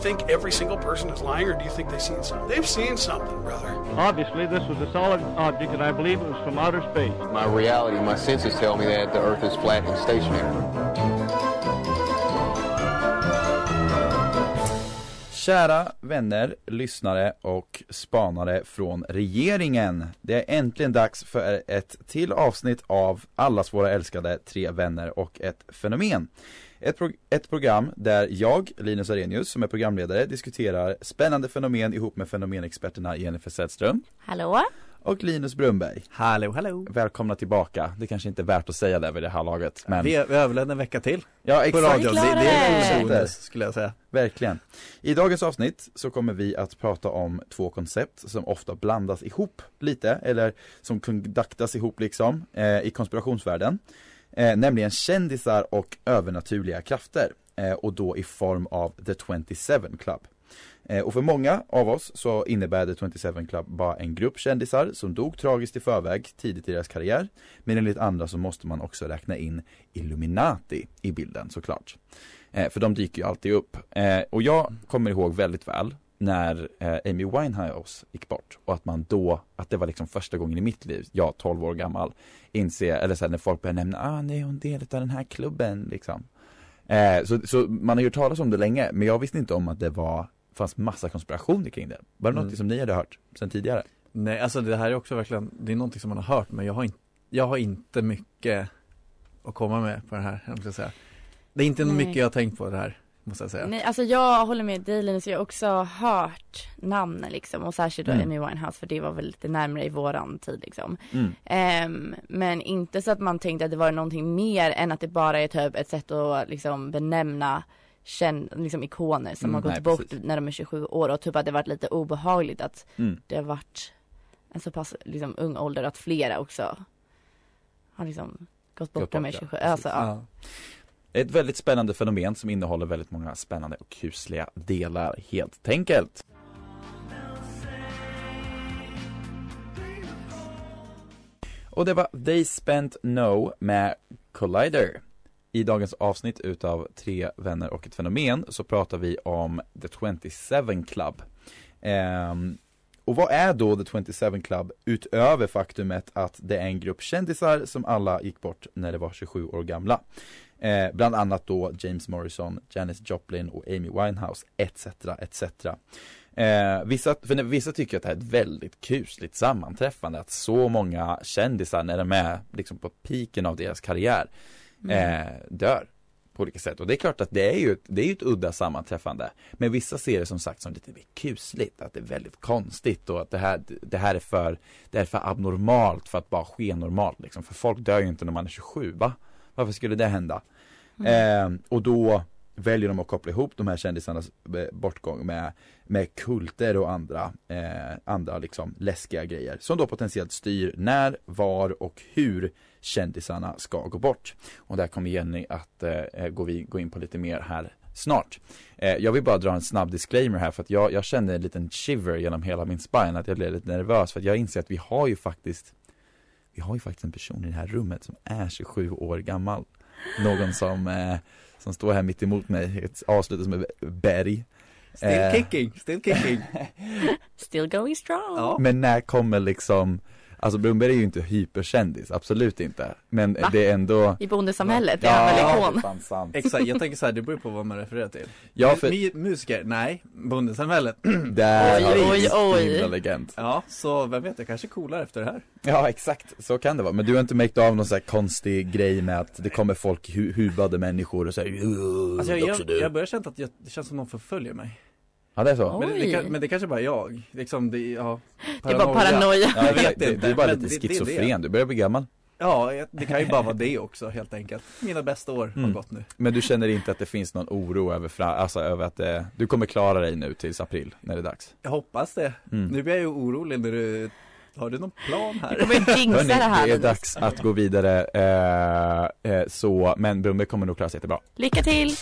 Think every single person is lying, or do you think they've seen something? They've seen something, brother. Obviously, this was a solid object, and I believe it was from outer space. My reality, my senses tell me that the Earth is flat and stationary. Kära vänner, lyssnare och spanare från regeringen. Det är äntligen dags för ett till avsnitt av allas våra älskade Tre vänner och ett fenomen. Ett, pro ett program där jag, Linus Arrhenius, som är programledare, diskuterar spännande fenomen ihop med fenomenexperterna Jennifer Sällström Hallå? och Linus Brunberg. Hallå, hallå. Välkomna tillbaka. Det kanske inte är värt att säga det vid det här laget, men Vi, vi överlevde en vecka till ja, på exakt. radion. Det, det är bonus skulle jag säga. Verkligen. I dagens avsnitt så kommer vi att prata om två koncept som ofta blandas ihop lite, eller som konduktas ihop liksom, eh, i konspirationsvärlden. Eh, nämligen kändisar och övernaturliga krafter. Eh, och då i form av The 27 Club. Eh, och för många av oss så innebär The 27 Club bara en grupp kändisar som dog tragiskt i förväg tidigt i deras karriär. Men enligt andra så måste man också räkna in Illuminati i bilden såklart. Eh, för de dyker ju alltid upp. Eh, och jag kommer ihåg väldigt väl när eh, Amy Winehouse gick bort och att man då, att det var liksom första gången i mitt liv, jag 12 år gammal, inse, eller så här, när folk började nämna, ah hon är del av den här klubben liksom. Eh, så, så man har ju talas om det länge, men jag visste inte om att det var, fanns massa konspirationer kring det. Var det Mm. något som ni hade hört sen tidigare? Nej, alltså det här är också verkligen, det är någonting som man har hört men jag har, in, jag har inte mycket att komma med på det här, jag säga. Det är inte Nej. mycket jag har tänkt på det här, måste jag säga. Nej, alltså jag håller med dig Linus, jag har också hört namnen liksom och särskilt då Mm. Amy Winehouse för det var väl lite närmare i våran tid liksom. Mm. Ehm, men inte så att man tänkte att det var någonting mer än att det bara är typ ett sätt att liksom benämna känd, liksom ikoner som Mm, har gått nej, bort precis. när de är 27 år och typ att det varit lite obehagligt att Mm. det har varit en så pass liksom ung ålder att flera också har liksom gått bort när de är bort, ja, 27. precis. Alltså, ja. Ja. Ett väldigt spännande fenomen som innehåller väldigt många spännande och kusliga delar helt enkelt. Och det var They Spent No med Collider. I dagens avsnitt utav Tre vänner och ett fenomen så pratar vi om The 27 Club. Um, och vad är då The 27 Club utöver faktumet att det är en grupp kändisar som alla gick bort när de var 27 år gamla? Eh, bland annat då James Morrison, Janis Joplin och Amy Winehouse etc. etc. Eh, vissa, för vissa tycker att det här är ett väldigt kusligt sammanträffande att så många kändisar när de är liksom på piken av deras karriär Mm. eh, dör på olika sätt och det är klart att det är ju ett, det är ju ett udda sammanträffande men vissa ser det som sagt som lite mer kusligt att det är väldigt konstigt och att det här, det här är för det är för abnormalt för att bara ske normalt liksom för folk dör ju inte när man är 27 va? Varför skulle det hända? Eh, och då väljer de att koppla ihop de här kändisarnas eh, bortgång med, med kulter och andra, eh, andra liksom läskiga grejer som då potentiellt styr när, var och hur kändisarna ska gå bort. Och där kommer Jenny att eh, gå, vi, gå in på lite mer här snart. Eh, jag vill bara dra en snabb disclaimer här för att jag, jag kände en liten shiver genom hela min spine, att jag blev lite nervös för att jag inser att vi har ju faktiskt vi har ju faktiskt en person i det här rummet som är 27 år gammal. Någon som, eh, som står här mitt emot mig, ett avslutas med berg. Still Eh. kicking, still kicking. Still going strong. Ja. Men när kommer liksom, alltså Brunberg är ju inte hyperkändis, absolut inte. Men Va? det är ändå I bondesamhället, det är han väl ikon? fan sant. Exakt, jag tänker så här, det beror på vad man refererar till. Ja, för musiker, nej. Bondesamhället, där Oj, har vi oj, en oj. himla legend. ja, så vem vet, jag kanske coolar efter det här. Ja exakt, så kan det vara. Men du har inte märkt av någon sån här konstig grej med att det kommer folk, hu huvade människor och säger Alltså jag, jag, jag börjar känna att jag, det känns som någon förföljer mig. Ja det är så? Men det, men det kanske bara är jag, liksom det, ja, Det är bara paranoia. Ja, Jag vet. Du- inte, Du är bara lite det- det. schizofren, du börjar bli gammal. Ja, det kan ju bara vara det också helt enkelt. Mina bästa år har Mm. gått nu. Men du känner inte att det finns någon oro över, fra, alltså över att det, du kommer klara dig nu tills april, när det är dags? Jag hoppas det. Mm. Nu blir jag ju orolig när du Har du någon plan Du här? kommer jinxa det här det är dags att gå vidare, eh, eh, så, men Brunnberg kommer nog klara sig jättebra. Lycka till!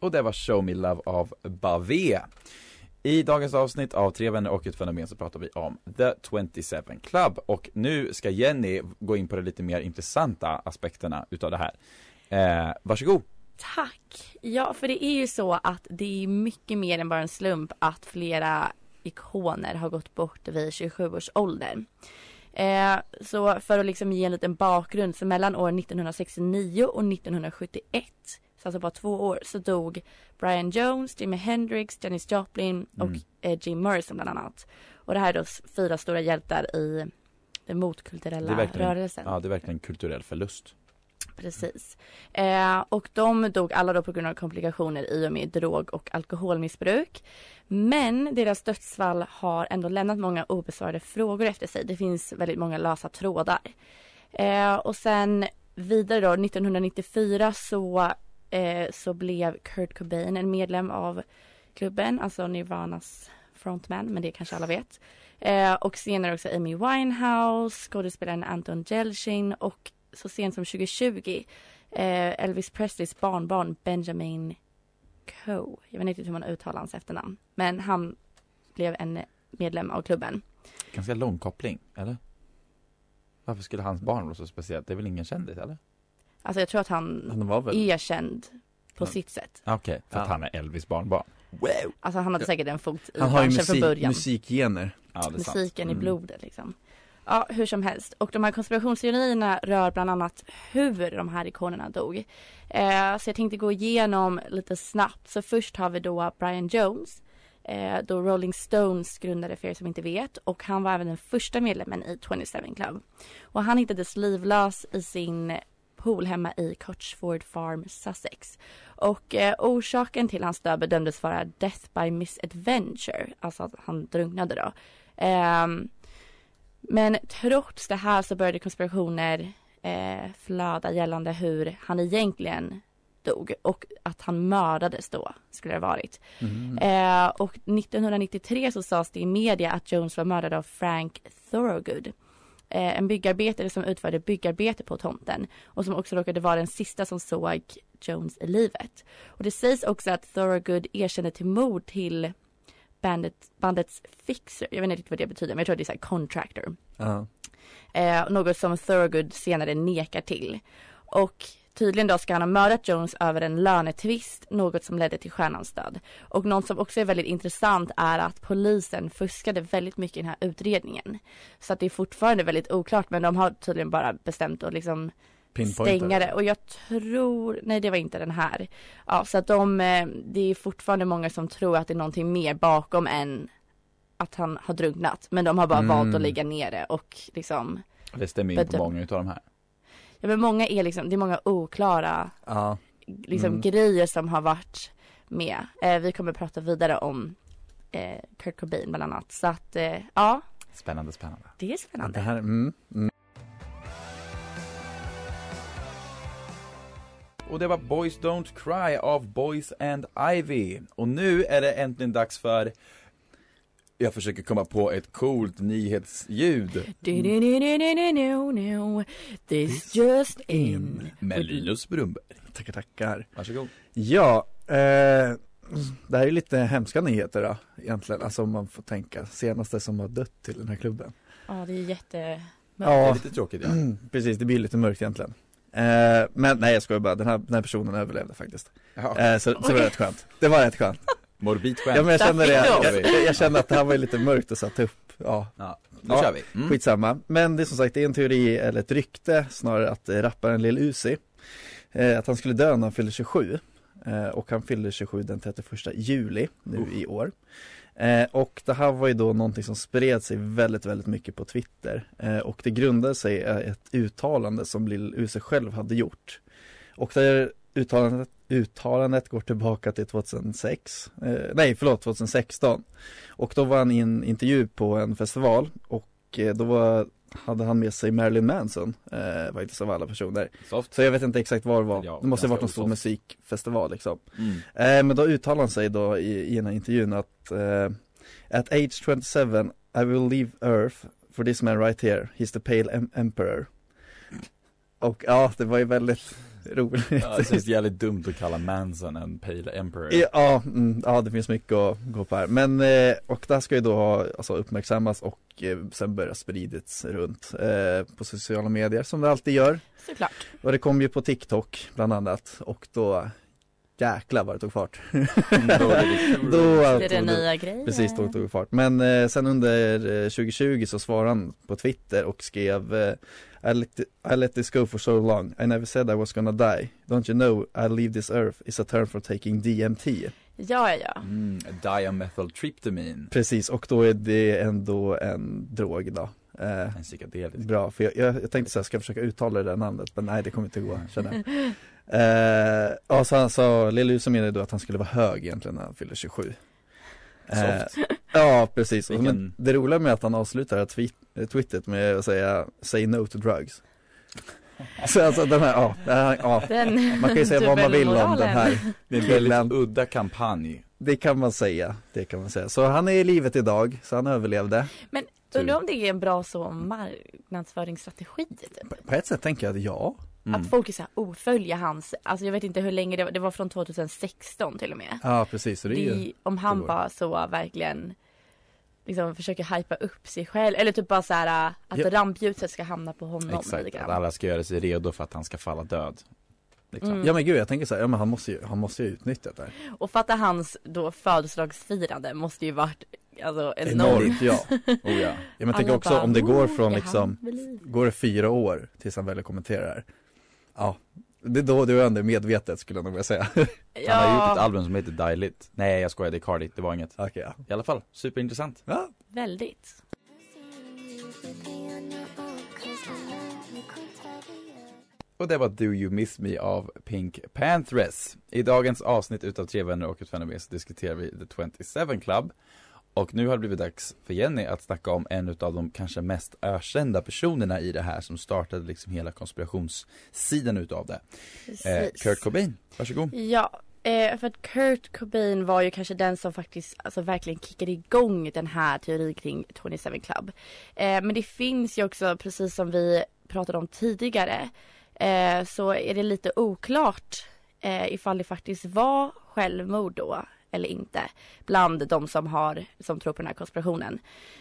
Och det var Show Me Love av Bavé. I dagens avsnitt av Tre vänner och ett fenomen så pratar vi om The 27 Club och nu ska Jenny gå in på de lite mer intressanta aspekterna utav det här. Eh, varsågod! Tack! Ja, för det är ju så att det är mycket mer än bara en slump att flera ikoner har gått bort vid 27 års ålder. Eh, så för att liksom ge en liten bakgrund, så mellan år 1969 och 1971, så alltså bara två år, så dog Brian Jones, Jimi Hendrix, Janis Joplin och Mm. eh, Jim Morrison bland annat. Och det här är då fyra stora hjältar i den motkulturella Det rörelsen. Ja, det är verkligen en kulturell förlust. Precis. Eh, och de dog alla då på grund av komplikationer i och med drog och alkoholmissbruk. Men deras dödsfall har ändå lämnat många obesvarade frågor efter sig. Det finns väldigt många lösa trådar. Eh, och sen vidare då, 1994 så, eh, så blev Kurt Cobain en medlem av klubben, alltså Nirvanas frontman, men det kanske alla vet. Eh, och senare också Amy Winehouse, skådespelaren Anton Jelchin och så sent som 2020 eh, Elvis Presleys barnbarn Benjamin Coe. Jag vet inte hur man uttalar hans efternamn. Men han blev en medlem av klubben. Ganska lång koppling, eller? Varför skulle hans barn vara så speciellt? Det är väl ingen kändis, eller? Alltså jag tror att han Han var väl är känd på Ja. sitt sätt. Ah, Okej, för att Ja. han är Elvis barnbarn. Wow! Alltså han hade säkert en fot i Han branschen från musik, början. musikgener Ja, det är sant. Musiken i Mm. blodet liksom. Ja, hur som helst. Och de här konspirationsteorierna rör bland annat hur de här ikonerna dog. Eh, så jag tänkte gå igenom lite snabbt. Så först har vi då Brian Jones. Eh, då Rolling Stones grundade för er som inte vet. Och han var även den första medlemmen i 27 Club. Och han hittades livlös i sin pool hemma i Cochford Farm, Sussex. Och eh, orsaken till hans död bedömdes vara death by misadventure. Alltså att han drunknade då. Ehm, men trots det här så började konspirationer eh, flöda gällande hur han egentligen dog och att han mördades då, skulle det ha varit. Mm. Eh, och 1993 så sades det i media att Jones var mördad av Frank Thorogood. Eh, en byggarbetare som utförde byggarbete på tomten och som också råkade vara den sista som såg Jones i livet. Och det sägs också att Thorogood erkände till mord till bandet, bandets fixer. Jag vet inte riktigt vad det betyder men jag tror det är så här contractor. Ja. Eh, något som Thorogood senare nekar till. Och tydligen då ska han ha mördat Jones över en lönetvist, något som ledde till stjärnans död. Och något som också är väldigt intressant är att polisen fuskade väldigt mycket i den här utredningen. Så att det är fortfarande väldigt oklart men de har tydligen bara bestämt att liksom stänga det. Och jag tror, nej det var inte den här. Ja, så att de, eh, det är fortfarande många som tror att det är någonting mer bakom än att han har drunknat. Men de har bara Mm. valt att ligga nere och liksom, Det stämmer in på många utav de här. Ja men många är liksom, det är många oklara Ja. liksom Mm. grejer som har varit med. Eh, vi kommer prata vidare om eh, Kurt Cobain bland annat. Så att, eh, ja, Spännande, spännande. det är spännande. Det här, mm, mm. Och det var Boys Don't Cry av Boys and Ivy. Och nu är det äntligen dags för jag försöker komma på ett coolt nyhetsljud Du-du-du-du-du-du-du. This just in. med Linus Brumberg. Tackar, tackar. Varsågod. Ja, eh, det här är lite hemska nyheter då, egentligen, alltså om man får tänka, senaste som har dött till den här klubben. Ja, det är jätte... Det är Ja, lite tråkigt ja. precis, det blir lite mörkt egentligen. Eh, men nej jag skojar bara, den här, den här personen överlevde faktiskt. ja. Eh, så, så det var rätt skönt. Det var rätt skönt. Morbid Ja skämt. men jag kände det, Där jag, kände att det här var lite mörkt att sätta upp, ja Ja, nu Ja. kör vi. Mm. Skitsamma, men det är som sagt det är en teori eller ett rykte snarare att eh, rapparen Lil Uzi eh, Att han skulle dö när han fyllde 27 eh, Och han fyllde 27 den 31 juli nu i år eh, Och det här var ju då någonting som spred sig väldigt, väldigt mycket på Twitter eh, Och det grundade sig i ett uttalande som Lil Uzi själv hade gjort Och det här uttalandet, uttalandet går tillbaka till 2006 eh, Nej förlåt 2016 Och då var han i en intervju på en festival och eh, då var hade han med sig Marilyn Manson, eh, faktiskt av alla personer. Soft. Så jag vet inte exakt var det var, Ja, det måste ha varit någon stor musikfestival liksom. Mm. Eh, men då uttalar han sig då i, i den här intervjun att eh, At age 27 I will leave earth for this man right here, he's the pale em- emperor. Och ja, det var ju väldigt roligt. Ja, det känns jävligt dumt att kalla Manson en Pale Emperor. Ja, mm, ja det finns mycket att gå på här. Men, eh, och det här ska ju då ha, alltså, uppmärksammas och eh, sen börja spridits runt eh, på sociala medier som det alltid gör. Såklart. Och det kom ju på TikTok bland annat och då jäklar vad det tog fart. Då är det- då Det är tog den nya grejen. Precis, då tog det fart. Men eh, sen under eh, 2020 så svarade han på Twitter och skrev eh, I, let, I let this go for so long, I never said I was gonna die. Don't you know I leave this earth is a term for taking DMT. Ja, ja, ja. Mm, diamethyltryptamin. Precis, och då är det ändå en drog då. Eh, En psykedelisk. bra, för jag, jag, jag tänkte så här, ska jag försöka uttala det där namnet? Men nej, det kommer inte gå, känner jag. Eh, ja, så han sa, Lille Usa menade då att han skulle vara hög egentligen när han fyllde 27. Eh, ja, precis. Vilken- Men det roliga med att han avslutar tweet, eh, tweetet med att säga Say no to drugs. Så alltså den här, ja, ja. Den Man kan ju säga vad man vill om den här Det är en killen. väldigt udda kampanj. Det kan man säga, det kan man säga. Så han är i livet idag, så han överlevde. Men undrar om det är en bra så marknadsföringsstrategi typ. På ett sätt tänker jag att ja. Mm. Att folk är såhär, oh följa hans, alltså jag vet inte hur länge det var, det var från 2016 till och med. Ja, precis. Så det är ju, om han bara så verkligen liksom försöker hypa upp sig själv eller typ bara såhär att Ja. rampljuset ska hamna på honom Exakt, lite att alla ska göra sig redo för att han ska falla död. Liksom. Mm. ja men gud jag tänker så här, ja men han måste ju, han måste ju utnyttja det här. Och fatta hans då födelsedagsfirande måste ju varit alltså enormt. Enormt, ja. Oh, ja. Ja men tänk Alla också bara, om det går "Oh, från liksom, han vid liv?" går det fyra år tills han väljer kommentera det här. Ja, det är då du är ändå medvetet skulle jag nog vilja säga. Han har gjort ett Ja, album som heter Die Lit. Nej jag skojar, det är Cardi, det var inget. Okej, ja. I alla fall, superintressant. ja. väldigt. Och det var Do You Miss Me av Pink Panthers. I dagens avsnitt utav Tre vänner och ett fenomen så diskuterar vi The 27 Club. Och nu har det blivit dags för Jenny att snacka om en utav de kanske mest ökända personerna i det här som startade liksom hela konspirationssidan utav det. Eh. Kurt Cobain, varsågod. Ja, eh, för att Kurt Cobain var ju kanske den som faktiskt alltså verkligen kickade igång den här teorin kring 27 Club. Eh, men det finns ju också, precis som vi pratade om tidigare, eh, så är det lite oklart eh, ifall det faktiskt var självmord då eller inte bland de som har som tror på den här konspirationen.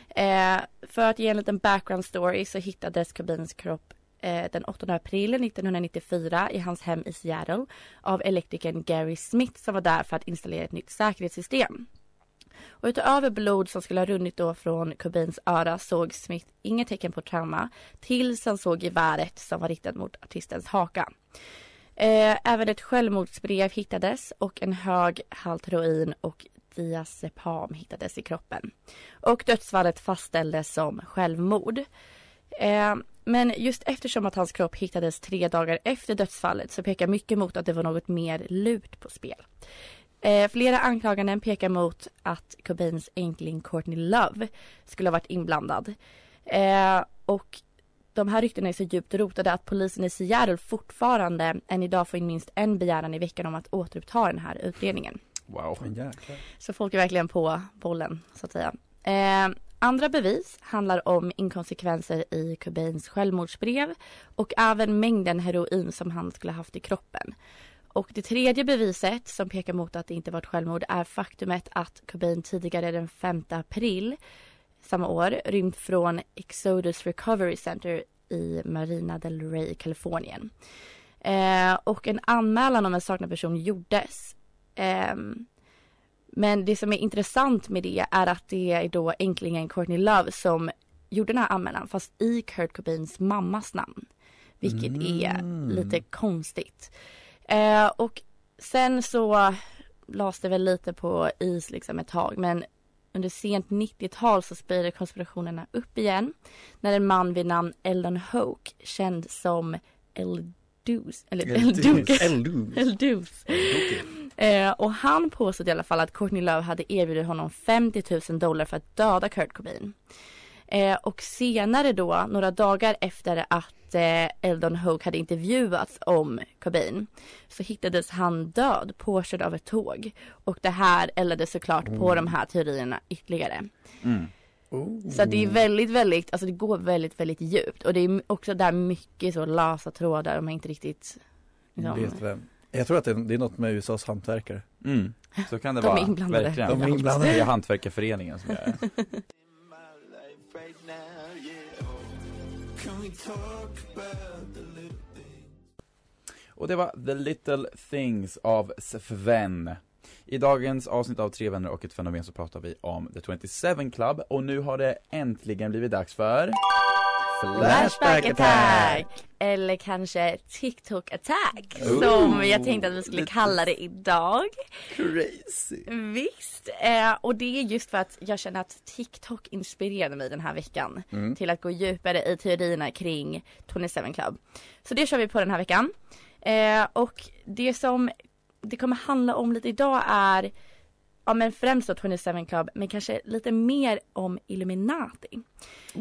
Eh, för att ge en liten background story så hittades Cobains kropp eh, den 8 april 1994 i hans hem i Seattle av elektrikern Gary Smith som var där för att installera ett nytt säkerhetssystem. Och utöver blod som skulle ha runnit då från Cobains öra såg Smith inga tecken på trauma tills han såg geväret som var riktat mot artistens haka. Eh, även ett självmordsbrev hittades och en hög halt heroin och diazepam hittades i kroppen. Och dödsfallet fastställdes som självmord. Eh, men just eftersom att hans kropp hittades tre dagar efter dödsfallet så pekar mycket mot att det var något mer lut på spel. Eh, flera anklaganden pekar mot att Cobains enkling Courtney Love skulle ha varit inblandad. Eh, och de här ryktena är så djupt rotade att polisen i Seattle fortfarande än idag får in minst en begäran i veckan om att återuppta den här utredningen. Wow. Så folk är verkligen på bollen så att säga. Eh, andra bevis handlar om inkonsekvenser i Cobains självmordsbrev och även mängden heroin som han skulle ha haft i kroppen. Och det tredje beviset som pekar mot att det inte var ett självmord är faktumet att Cobain tidigare den 5 april samma år rymt från Exodus Recovery Center i Marina del Rey, Kalifornien. Eh, och en anmälan om en saknad person gjordes. Ehm, men det som är intressant med det är att det är då enklingen Courtney Love som gjorde den här anmälan fast i Kurt Cobains mammas namn. Vilket är lite konstigt. Eh, och sen så lades det väl lite på is liksom ett tag men under sent 90-tal så spirade konspirationerna upp igen när en man vid namn Eldon Hoke känd som El Deuce, eller El. El Deuce. Eh, och han påstod i alla fall att Courtney Love hade erbjudit honom 50 000 dollar för att döda Kurt Cobain. Eh, och senare då, några dagar efter att eh, Eldon Hoke hade intervjuats om Cobain så hittades han död påkörd av ett tåg. Och det här eldade såklart på de här teorierna ytterligare. Mm. Så att det är väldigt, väldigt, alltså det går väldigt, väldigt djupt. Och det är också där mycket så lösa trådar, de har inte riktigt liksom, Vet vem. Jag tror att det är, det är något med USAs hantverkare. Mm. Så kan det De är vara, inblandade. verkligen. De är inblandade. Det är Hantverkarföreningen som gör det. Och det var The Little Things av Sven. I dagens avsnitt av Tre vänner och ett fenomen så pratar vi om The 27 Club och nu har det äntligen blivit dags för Flashback attack! Eller kanske TikTok attack Ooh. som jag tänkte att vi skulle kalla det idag. Crazy. Visst, eh, och det är just för att jag känner att TikTok inspirerade mig den här veckan Mm. till att gå djupare i teorierna kring 27 Club. Så det kör vi på den här veckan. Eh, och det som det kommer handla om lite idag är Ja men främst då 27 Club men kanske lite mer om Illuminati.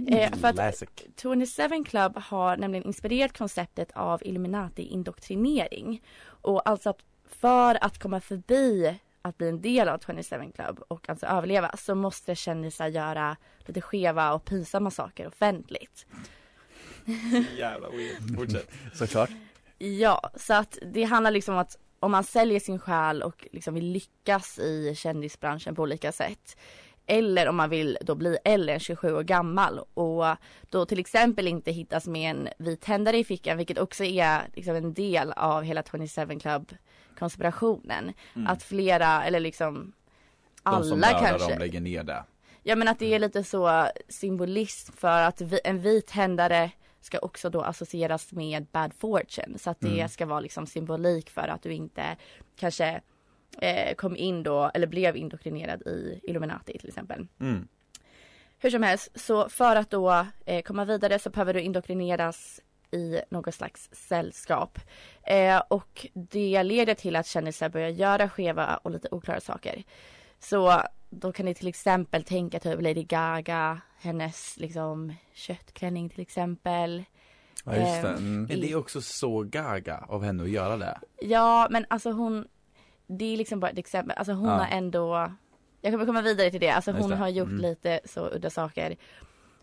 Eh, för att Classic. 27 Club har nämligen inspirerat konceptet av Illuminati-indoktrinering. Och alltså att för att komma förbi att bli en del av 27 Club och alltså överleva så måste kändisar göra lite skeva och pinsamma saker offentligt. Jävla weird. Fortsätt. Såklart. Ja, så att det handlar liksom om att om man säljer sin själ och liksom vill lyckas i kändisbranschen på olika sätt. Eller om man vill då bli äldre än 27 år gammal och då till exempel inte hittas med en vit tändare i fickan vilket också är liksom en del av hela 27 Club konspirationen. Att flera eller liksom De som alla kanske. dem lägger ner det. Ja men att det är lite så symbolism för att vi, en vit händare ska också då associeras med bad fortune. Så att det ska vara liksom symbolik för att du inte kanske eh, kom in då eller blev indoktrinerad i Illuminati till exempel. Mm. Hur som helst, så för att då eh, komma vidare så behöver du indoktrineras i något slags sällskap. Eh, och det leder till att kändisar börjar göra skeva och lite oklara saker. Så då kan ni till exempel tänka typ Lady Gaga, hennes liksom köttklänning till exempel. Ja just det. Ehm, Mm. Men det är också så gaga av henne att göra det. Ja men alltså hon, det är liksom bara ett exempel, alltså hon Ja. har ändå, jag kommer komma vidare till det, alltså hon det. har gjort Mm. lite så udda saker.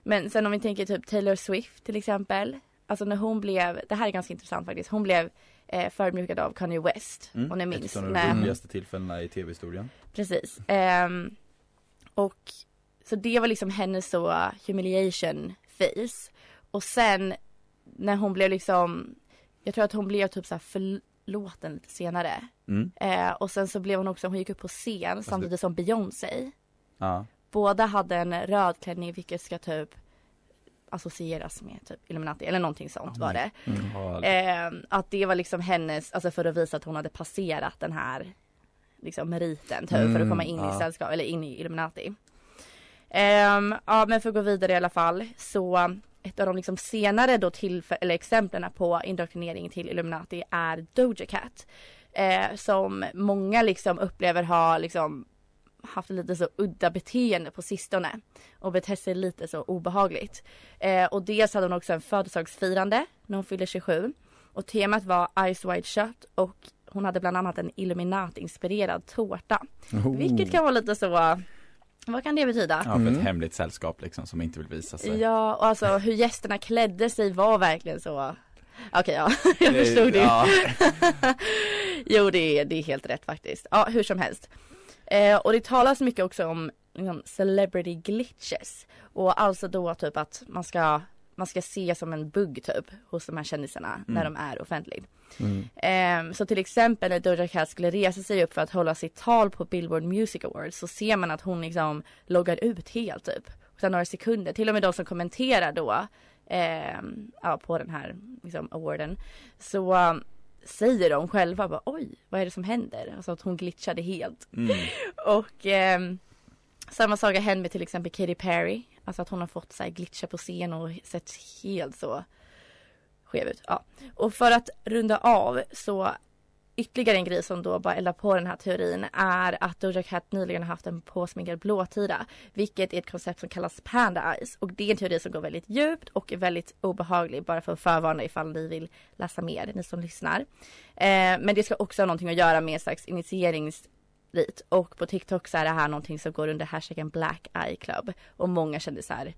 Men sen om vi tänker typ Taylor Swift till exempel, alltså när hon blev, det här är ganska intressant faktiskt, hon blev eh, förödmjukad av Kanye West, om ni minns. Mm. Ett av de när roligaste tillfällena i tv-historien. Precis. Ehm, och så det var liksom hennes så humiliation face. Och sen när hon blev liksom, jag tror att hon blev typ så här förlåten lite senare. Mm. Eh, och sen så blev hon också, hon gick upp på scen samtidigt som Beyoncé. Ja. Båda hade en röd klänning vilket ska typ associeras med typ Illuminati eller någonting sånt var det. Ja, Eh, att det var liksom hennes, alltså för att visa att hon hade passerat den här liksom meriten typ för att Mm, komma in ja. i sällskap eller in i Illuminati. Ehm, ja men för att gå vidare i alla fall så ett av de liksom senare då tillfä- eller exemplen på indoktrinering till Illuminati är Doja Cat. Eh, som många liksom upplever har liksom haft lite så udda beteende på sistone och betett sig lite så obehagligt. Eh, och dels hade hon också en födelsedagsfirande när hon fyllde 27 och temat var Eyes Wide Shut och hon hade bland annat en Illuminati-inspirerad tårta. Oh. Vilket kan vara lite så, vad kan det betyda? ja, för Mm. ett hemligt sällskap liksom som inte vill visa sig. Ja, och alltså hur gästerna klädde sig var verkligen så Okej ja, jag förstod det. Ja. Jo det är, det är helt rätt faktiskt. Ja hur som helst. Eh, och det talas mycket också om liksom, celebrity glitches. Och alltså då typ att man ska, man ska se som en bugg typ hos de här kändisarna när de är offentligt. Mm. Eh, så till exempel när Doja Cat skulle resa sig upp för att hålla sitt tal på Billboard Music Awards så ser man att hon liksom loggar ut helt typ. Sen några sekunder, till och med de som kommenterar då eh, ja, på den här liksom, awarden så säger de själva bara oj vad är det som händer? Alltså att hon glitchade helt. Mm. Och ehm, samma sak har hänt med till exempel Katy Perry. Alltså att hon har fått så här glitcha på scen och sett helt så skev ut. Ja. Och för att runda av så ytterligare en grej som då bara eldar på den här teorin är att Doja Cat nyligen har haft en påsminkad blåtira. Vilket är ett koncept som kallas Panda Eyes. Och det är en teori som går väldigt djupt och är väldigt obehaglig. Bara för att förvarna ifall ni vill läsa mer, ni som lyssnar. Eh, men det ska också ha någonting att göra med en slags initieringsrit. Och på TikTok så är det här någonting som går under hashtaggen Black Eye Club. Och många kändisar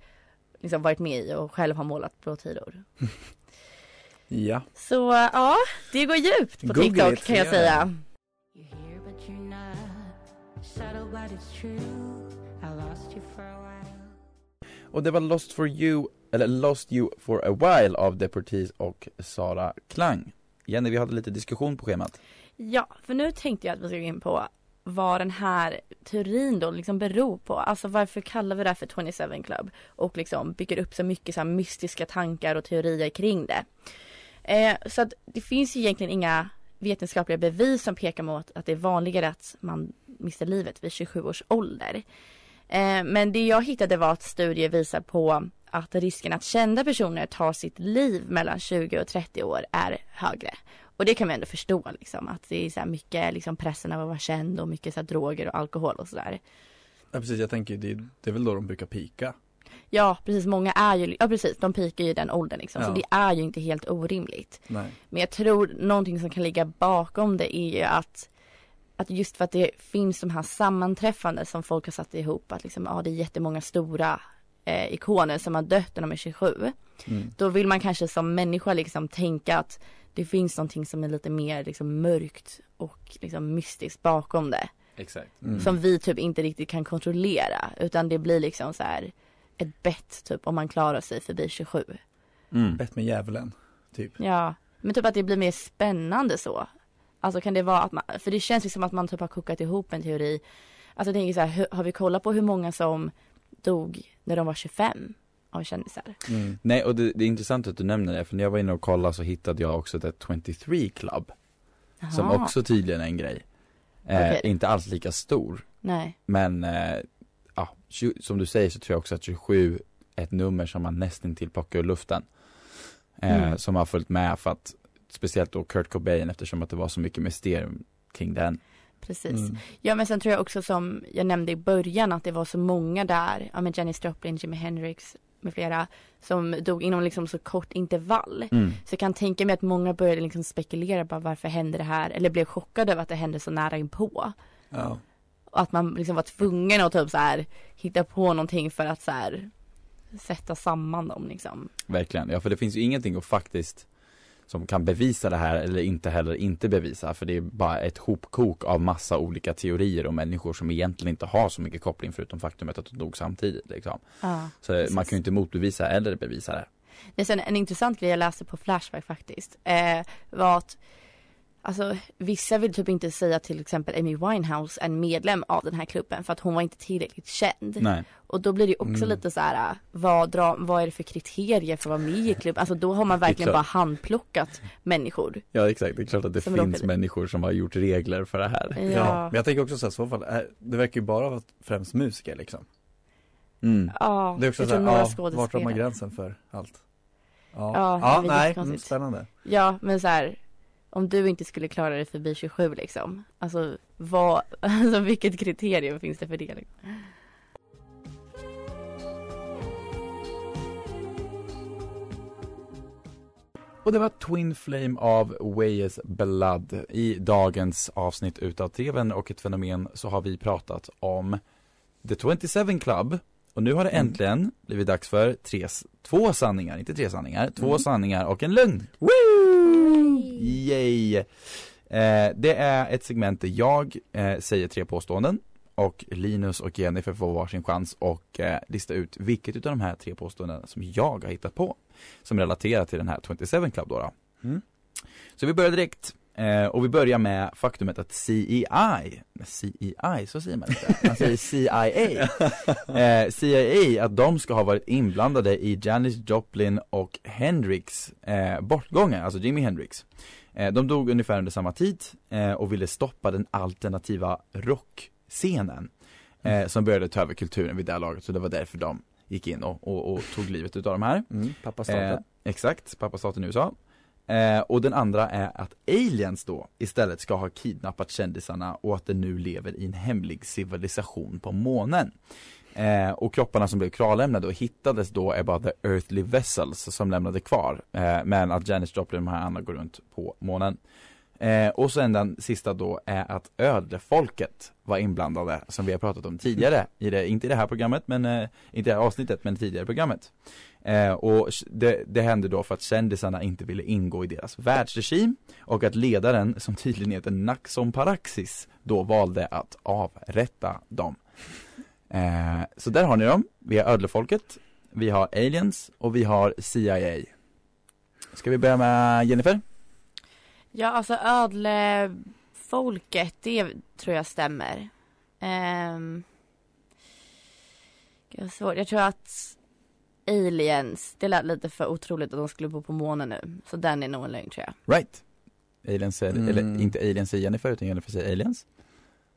liksom varit med i och själv har målat blåtiror. Ja. Så ja, det går djupt på Google TikTok it, kan jag ja. säga. Och det var Lost for you, eller Lost you for a while av Deportees och Sara Klang. Jenny, vi hade lite diskussion på schemat. Ja, för nu tänkte jag att vi ska gå in på vad den här teorin då liksom beror på. Alltså varför kallar vi det här för 27 Club? Och liksom bygger upp så mycket så här mystiska tankar och teorier kring det. Eh, så att det finns ju egentligen inga vetenskapliga bevis som pekar mot att det är vanligare att man mister livet vid 27 års ålder. Eh, men det jag hittade var att studier visar på att risken att kända personer tar sitt liv mellan 20 och 30 år är högre. Och det kan vi ändå förstå liksom att det är så här mycket liksom pressen av att vara känd och mycket så här droger och alkohol och sådär. ja precis, jag tänker det, det är väl då de brukar pika. Ja precis, många är ju, ja precis, de pikar ju i den åldern liksom. Så Ja. det är ju inte helt orimligt. Nej. Men jag tror någonting som kan ligga bakom det är ju att att just för att det finns de här sammanträffanden som folk har satt ihop att liksom, ja det är jättemånga stora eh, ikoner som har dött när de är 27. Mm. Då vill man kanske som människa liksom tänka att det finns någonting som är lite mer liksom mörkt och liksom mystiskt bakom det. Exakt. Mm. Som vi typ inte riktigt kan kontrollera utan det blir liksom så här ett bett typ om man klarar sig förbi 27. Mm. Bett med djävulen, typ. Ja, men typ att det blir mer spännande så. Alltså kan det vara att man, för det känns ju som att man typ har kokat ihop en teori. Alltså jag tänker så här, har vi kollat på hur många som dog när de var 25 av kändisar? Mm. Nej, och det, det är intressant att du nämner det, för när jag var inne och kollade så hittade jag också The 23 Club, som Jaha. också tydligen är en grej. Eh, Okej. Inte alls lika stor, Nej, men eh, ja, som du säger så tror jag också att 27 är ett nummer som man nästan till plockar ur luften. Eh, Mm. Som har följt med för att, speciellt då Kurt Cobain eftersom att det var så mycket mysterium kring den. precis. Mm. Ja men sen tror jag också som jag nämnde i början att det var så många där, ja men Janis Joplin, Jimi Hendrix med flera som dog inom liksom så kort intervall. Mm. Så jag kan tänka mig att många började liksom spekulera bara varför hände det här eller blev chockade över att det hände så nära inpå. Ja. Att man liksom var tvungen att typ så här hitta på någonting för att så här sätta samman dem liksom. Verkligen, ja för det finns ju ingenting att faktiskt som kan bevisa det här eller inte heller inte bevisa för det är bara ett hopkok av massa olika teorier och människor som egentligen inte har så mycket koppling förutom faktumet att de dog samtidigt liksom. Ja. Så man kan ju inte motbevisa eller bevisa det. Det är sen en intressant grej jag läste på Flashback faktiskt. Eh, var att Alltså vissa vill typ inte säga till exempel Amy Winehouse är en medlem av den här klubben för att hon var inte tillräckligt känd. Nej, Och då blir det ju också Mm. lite så här, äh, vad, dra, vad är det för kriterier för att vara med i klubben? Alltså då har man verkligen bara handplockat människor. ja exakt, det är klart att det Som finns råkade- människor som har gjort regler för det här. Ja. Men jag tänker också så här, i så fall, är- det verkar ju bara vara främst musiker liksom. Mm. Ja, Det är också jag så här, ja, vart drar man gränsen för allt? Ja, Ja, ja, nej, mm, spännande. Ja, men så här, om du inte skulle klara dig förbi 27 liksom. Alltså vad, alltså vilket kriterium finns det för det? Liksom? Och det var Twin Flame av Wayes Blood. I dagens avsnitt utav TVn och ett fenomen så har vi pratat om The 27 Club. Och nu har det Mm. äntligen blivit dags för tre, två sanningar, inte tre sanningar, två Mm. sanningar och en lögn. Yay! Eh, det är ett segment där jag eh, säger tre påståenden och Linus och Jennifer får varsin chans och eh, lista ut vilket utav de här tre påståendena som jag har hittat på som relaterar till den här 27 Club då. då. Mm. Så vi börjar direkt eh, och vi börjar med faktumet att CEI, CEI så säger man inte, man säger CIA, eh, CIA att de ska ha varit inblandade i Janis Joplin och Hendrix eh, bortgångar, alltså Jimi Hendrix. Eh, de dog ungefär under samma tid eh, och ville stoppa den alternativa rockscenen eh, som började ta över kulturen vid det här laget, så det var därför de gick in och, och, och tog livet utav de här. Mm, pappa staten. Exakt, pappa staten i USA. Eh, och den andra är att aliens då istället ska ha kidnappat kändisarna och att de nu lever i en hemlig civilisation på månen. Eh, och kropparna som blev kvarlämnade och hittades då är bara the earthly vessels som lämnade kvar. Eh, men att Janis Joplin och de här andra går runt på månen. Eh, och sen den sista då är att ödlefolket var inblandade som vi har pratat om tidigare, i det, inte i det här programmet men, eh, inte i det här avsnittet men tidigare programmet. Eh, och det, det hände då för att kändisarna inte ville ingå i deras världsregim och att ledaren, som tydligen heter Naxon Paraxis, då valde att avrätta dem. Eh, så där har ni dem, vi har ödlefolket, vi har aliens och vi har CIA. Ska vi börja med Jennifer? Ja, alltså ödlefolket, det tror jag stämmer. Ehm, um, jag, svårt. jag tror att aliens, det lät lite för otroligt att de skulle bo på månen nu. Så den är nog en lögn tror jag. Right. Aliens, säger- Mm. eller inte aliens säger Jennifer utan Jennifer säger aliens.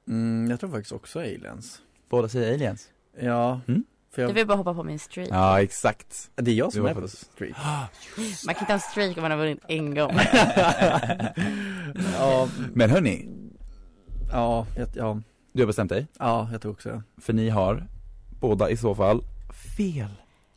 Mm, jag tror faktiskt också aliens. Båda säger aliens. Ja, Mm. för Du jag, vill bara hoppa på min streak. Ja, exakt. det är jag Du som är på- på streak. Man kan inte ha en streak om man har vunnit en gång. ja, Men hörni, ja, jag, ja, du har bestämt dig. ja, jag tror också. För ni har båda i så fall fel.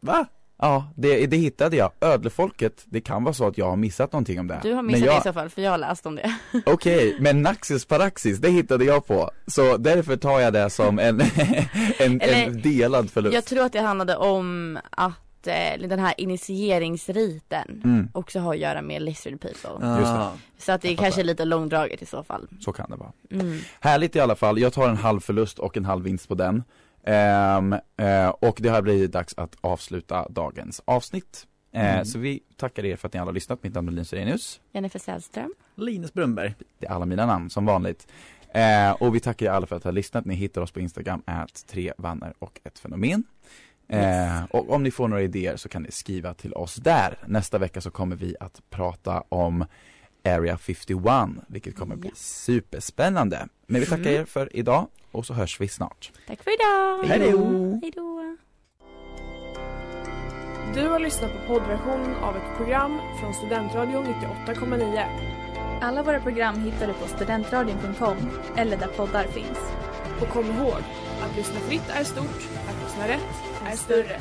Va? Ja, det, det hittade jag. Ödlefolket, det kan vara så att jag har missat någonting om det. Du har Men missat jag- det i så fall, för jag har läst om det. Okej, men Naxis Paraxis, det hittade jag på. Så därför tar jag det som en, en, Eller, en delad förlust. Jag tror att det handlade om att eh, den här initieringsriten Mm, också har att göra med lizard people. Ah, Så att det jag kanske är lite långdraget i så fall. så kan det vara. Mm. Härligt i alla fall, jag tar en halv förlust och en halv vinst på den. Ehm, eh, och det har blivit dags att avsluta dagens avsnitt. Eh, Mm. Så vi tackar er för att ni alla har lyssnat. Mitt namn är Linus Renius. Jennifer Sällström. Linus Brunnberg. Det är alla mina namn som vanligt. Eh, och vi tackar er alla för att ha lyssnat. Ni hittar oss på Instagram, at tre vänner och ett fenomen. Eh, och om ni får några idéer så kan ni skriva till oss där. Nästa vecka så kommer vi att prata om Area 51, vilket kommer bli Ja. superspännande. Men vi tackar Mm. er för idag och så hörs vi snart. Tack för idag! Hej då! Hej då! Du har lyssnat på poddversion av ett program från Studentradion 98,9. Alla våra program hittar du på studentradion.com eller där poddar finns. Och kom ihåg, att lyssna fritt är stort, att lyssna rätt är större.